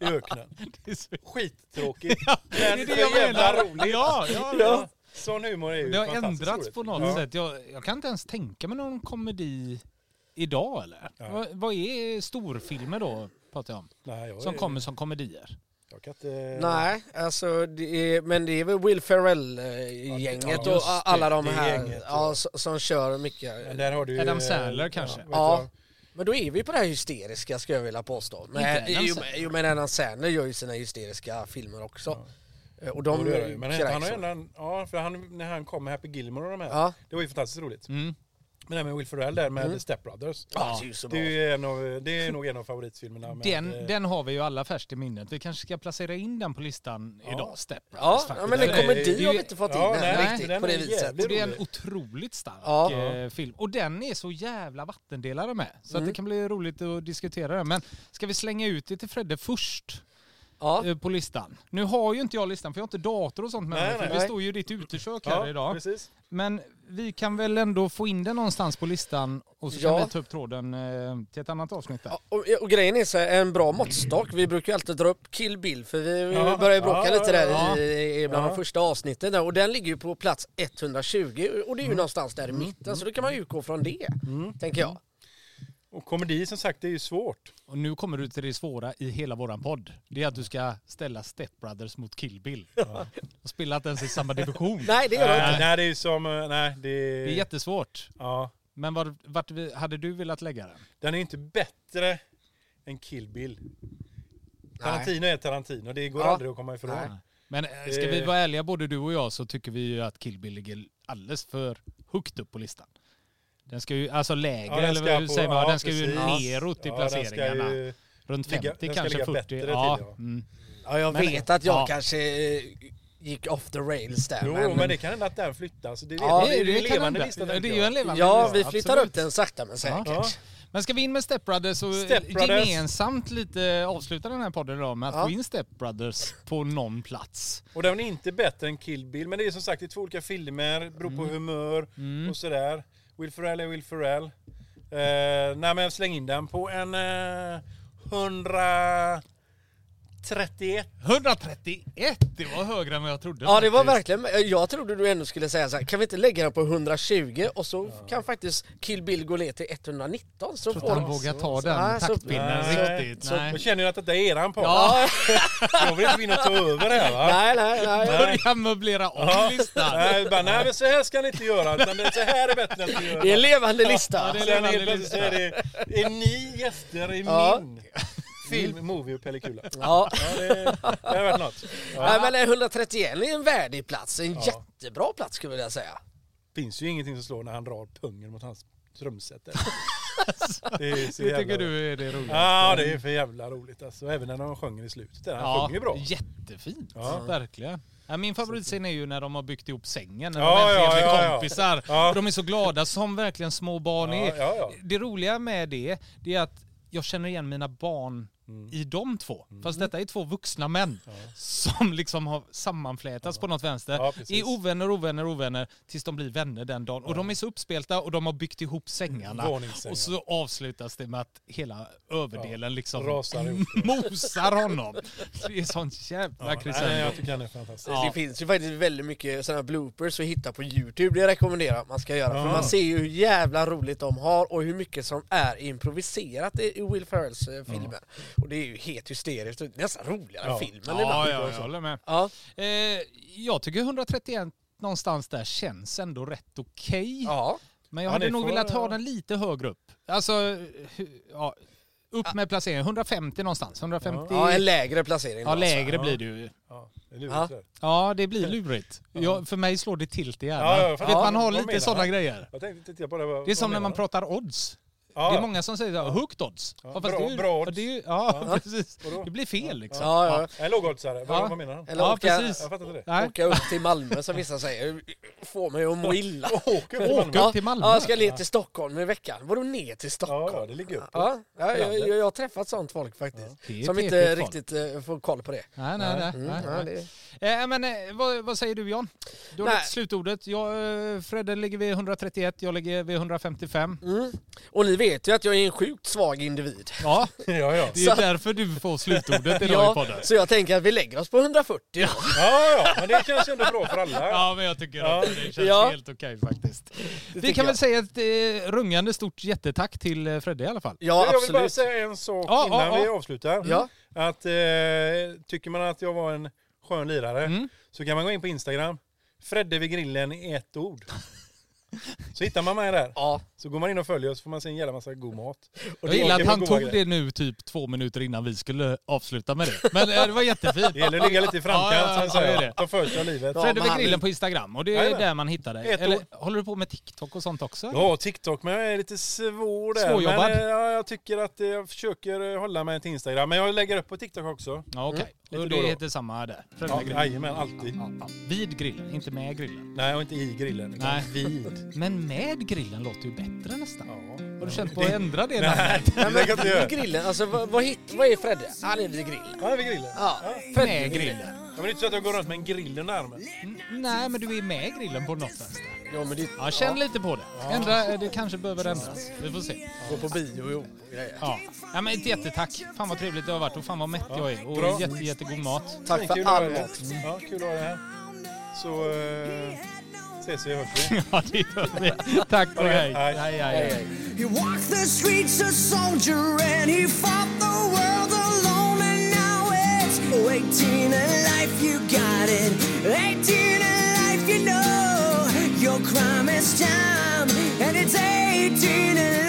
i öknen. Skittråkigt. Ja, det är det jag menar. roligt. Ja, ja, Ja. Sån humor är ju Det har ändrats roligt. på något ja. sätt. Jag, jag kan inte ens tänka mig någon komedi idag eller? Ja. Vad, vad är storfilmer då, pratar jag om, Nej, jag som är- kommer som komedier? Jag kan inte... Nej, alltså det är, men det är väl Will Ferrell-gänget Ja, och alla de här ja, som kör mycket. Men där har du Adam Sandler kanske? Ja. Men då är vi på det här hysteriska ska jag vilja påstå. Men, jo, men- jo men Adam Sandler gör ju sina hysteriska filmer också. Eh, Och de det gör jag ju. Men han har ändå, en- ja, för han, när han kom med Happy Gilmore och de här, Ja, det var ju fantastiskt roligt. Mm. Men det med Will Ferrell där med Mm. Step Brothers. Ja, det är ju så bra. Det är, en av, det är nog en av favoritfilmerna. Med, Den, eh, den har vi ju alla färskt i minnet. Vi kanske ska placera in den på listan Ja. idag, Step Brothers. Ja, ja, men en komedi har vi inte fått in Ja, nej, riktigt den på det är viset. det är en rolig. otroligt stark Ja. eh, film. Och den är så jävla vattendelare med. Så att Mm. det kan bli roligt att diskutera den. Men ska vi slänga ut det till Fredde först Ja. eh, på listan? Nu har ju inte jag listan för jag har inte dator och sånt med Nej, mig. För nej. det står ju i ditt utekök här ja, idag. precis. Men vi kan väl ändå få in den någonstans på listan och så Ja. kan vi ta upp tråden eh, till ett annat avsnitt där. Ja, Och, och grejen är så här, en bra måttstock, vi brukar ju alltid dra upp Kill Bill för vi, vi Ja. börjar bråka lite där i, i bland de första avsnitten där, och den ligger ju på plats 120 och det är ju Mm. någonstans där i mitten så då kan man ju utgå från det, tänker jag. Och komedi som sagt, det är ju svårt. Och nu kommer du till det svåra i hela våran podd. Det är att du ska ställa Step Brothers mot Kill Bill. Och spela inte ens i samma division. Nej det gör Nej, inte. nej, det är ju som... eh, Nej, det, Det är jättesvårt. Ja. Men var, vart vi- hade du velat lägga den? Den är inte bättre än Kill Bill. Tarantino är Tarantino, det går Ja. aldrig att komma ifrån. Nej. Men eh, ska vi vara ärliga, både du och jag, så tycker vi ju att Kill Bill ligger alldeles för högt upp på listan. Den ska ju, alltså lägre, Ja, eller ska vad säger man? ja, Den ska ju precis. neråt i Ja, placeringarna. ju- Runt ligga- 50, den ska kanske ligga 40. bättre ja. till. Mm. Ja, jag Men- vet att jag ja. kanske eh, gick off the rails där. Jo, men, det kan hända att den flyttas. Det, Ja, det, det är ju en levande lista. Det är ju en levande Ja, vi flyttar absolut. upp den sakta men säkert. Men ska vi in med Step Brothers och Step Brothers. gemensamt lite avsluta den här podden idag med att Ja. få in Step Brothers på någon plats? Och den är inte bättre än Kill Bill, men det är som sagt det är två olika filmer, beror på humör Mm. och sådär. Will Ferrell är Will Ferrell. Eh, nej men släng in den på en eh, 131. 131! Det var högre än vad jag trodde. Ja det var verkligen, jag trodde du ändå skulle säga så här, kan vi inte lägga den på 120 och så kan faktiskt Kill Bill gå ner till 119 så får han vågar ta den så- taktpinnen Nej. riktigt. Så- Nej. Jag känner ju att detta är eran podd. Ja, Jag vill inte och ta över här va. Nej nej nej. börja möblera om listan. Nej, bara, nej men så här ska ni inte göra, utan det, så här är bättre att ni gör. Det är en levande Ja, lista. det är Sen levande så är det är ni gäster i Ja. min film, movie och pellikula. Ja. Ja, det, det har varit något. Nej men 131 är en värdig plats, en jättebra plats skulle jag vilja säga. finns ju ingenting som slår när han drar pungen mot hans trumset. Det, är så Det tycker du är det roliga? Ja, det är för jävla roligt alltså. Även när de sjunger i slutet. där. Han Ja, sjunger bra. jättefint. Ja. Verkligen. Ja, min favoritscen är ju när de har byggt ihop sängen, när Ja, de äntligen ja, blir ja, ja. kompisar. Ja. De är så glada som verkligen små barn Ja, är. ja, ja. Det roliga med det, det är att jag känner igen mina barn i de två. Fast detta är två vuxna män som liksom har sammanflätats på något vänster. Ja, precis. är ovänner, ovänner, ovänner tills de blir vänner den dagen. Och de är så uppspelta och de har byggt ihop sängarna. Och så avslutas det med att hela överdelen liksom Rasar ihop. mosar honom. Det är sånt jävla Ja, nej, jag tycker han är fantastisk. Ja. Det finns ju faktiskt väldigt mycket sådana bloopers att hitta på Youtube, det rekommenderar att man ska göra. För Ja. man ser ju hur jävla roligt de har och hur mycket som är improviserat i i Will Ferrells eh, filmer. Och det är ju helt hysteriskt, och nästan roligare än Ja. filmen Ja, ibland. ja, jag håller med. Ja. Eh, jag tycker 131 någonstans där känns ändå rätt okej. ja. Men jag Ja, hade nog får- velat ha den lite högre upp. Alltså, ja, upp med placeringen. 150 någonstans. 150. ja, en lägre placering. Ja, då, lägre Ja. blir det ju. Ja, det är Ja. det. Ja, det blir lurigt. Jag, för mig slår det tilt i hjärnan. Ja, ja, man har lite sådana grejer. Jag tänkte titta på det. Vad, Det är som när man pratar odds. Ja, Det är många som säger så här, högt odds. Ja, bra- det bra odds. Det ja, precis. Det blir fel liksom. Ja, ja. En lågoddsare, vad, Ja. vad menar han? Eller Ja, åka, precis. Jag fattar inte det. Nej. åka upp till Malmö som vissa säger. Få mig att må illa. Åka Malmö. upp till Malmö. Ja, jag ska ner till Stockholm i veckan. Vadå ner till Stockholm? ja, det ligger upp. Ja, ja jag, jag, jag har träffat sånt folk faktiskt. Som inte folk. riktigt eh, får koll på det. Nej, nej, nej. Mm, nej, ja, nej. det Eh, men eh, vad, vad säger du Jan? Du har Nej. lite slutordet. Jag, Fredde ligger vid 131, jag ligger vid 155. mm. Och ni vet ju att jag är en sjukt svag individ. Ja, Ja, ja. det är Så- därför du får slutordet idag i Ja, podden. så jag tänker att vi lägger oss på 140. då. Ja, ja, men det känns ju ändå bra för alla. Ja, men jag tycker Ja. att det känns Ja. helt okej faktiskt. Vi tycker kan väl jag. säga ett eh, rungande stort jättetack till eh, Fredde i alla fall. Ja, jag vill bara absolut. säga en sak Ja, innan ja, vi ja. avslutar. Ja. Att, eh, tycker man att jag var en skön lirare Mm. så kan man gå in på Instagram. Fredde vid grillen i ett ord. Så hittar man mig där. Ja. Så går man in och följer oss så får man se en jävla massa god mat. Och Jag gillar att han tog grejer. det nu typ två minuter innan vi skulle avsluta med det. Men eh, det var jättefint. Det gäller att ligga lite i framkant Ja, ja, ja, säga. det. Ta för sig av livet. Ja, Fredde med grillen på Instagram och det är Jajamän. där man hittar dig. Eller håller du på med TikTok och sånt också? Ja, TikTok, men jag är lite svår där. Svårjobbad. Men, eh, ja, jag tycker att eh, jag försöker hålla mig till Instagram. Men jag lägger upp på TikTok också. Ja, okej. Och då och det då. heter samma där? Fredde Ja, med grillen. jajamän, alltid. Ja, ja. Vid grillen, inte med grillen. Nej, och inte i grillen. Nej. vid. Men med grillen låter ju bättre nästan. Ja. Har du känt på Det- att ändra det Nej, det kan jag inte Vid göra. grillen, alltså vad, vad, hit, vad är Fredde? Han är vid grillen. Ja, vid grillen. Ja, Med grillen? Ja, men det är inte så att jag går runt med en grill under armen. N- Nej, men du är med grillen på något vänster. Ja, men det, Ja, känn lite på det. Ändra, det kanske behöver ändras. Vi får se. gå på bio och grejer. Ja. ja, men ett jättetack. Fan vad trevligt det har varit och fan vad mätt jag är. Och Bra. jätte, jättegod mat. Tack för all mat. Ja, kul att ha dig här. Så eh, ses vi och hörs vi. Ja, det gör vi. Tack och Ha det gött. hej. Hej. Hej, Hej, hej. hej. He walked the streets a soldier and he fought the world alone and now it's 18 in life you got it 18 in life you know your crime is time and it's 18 in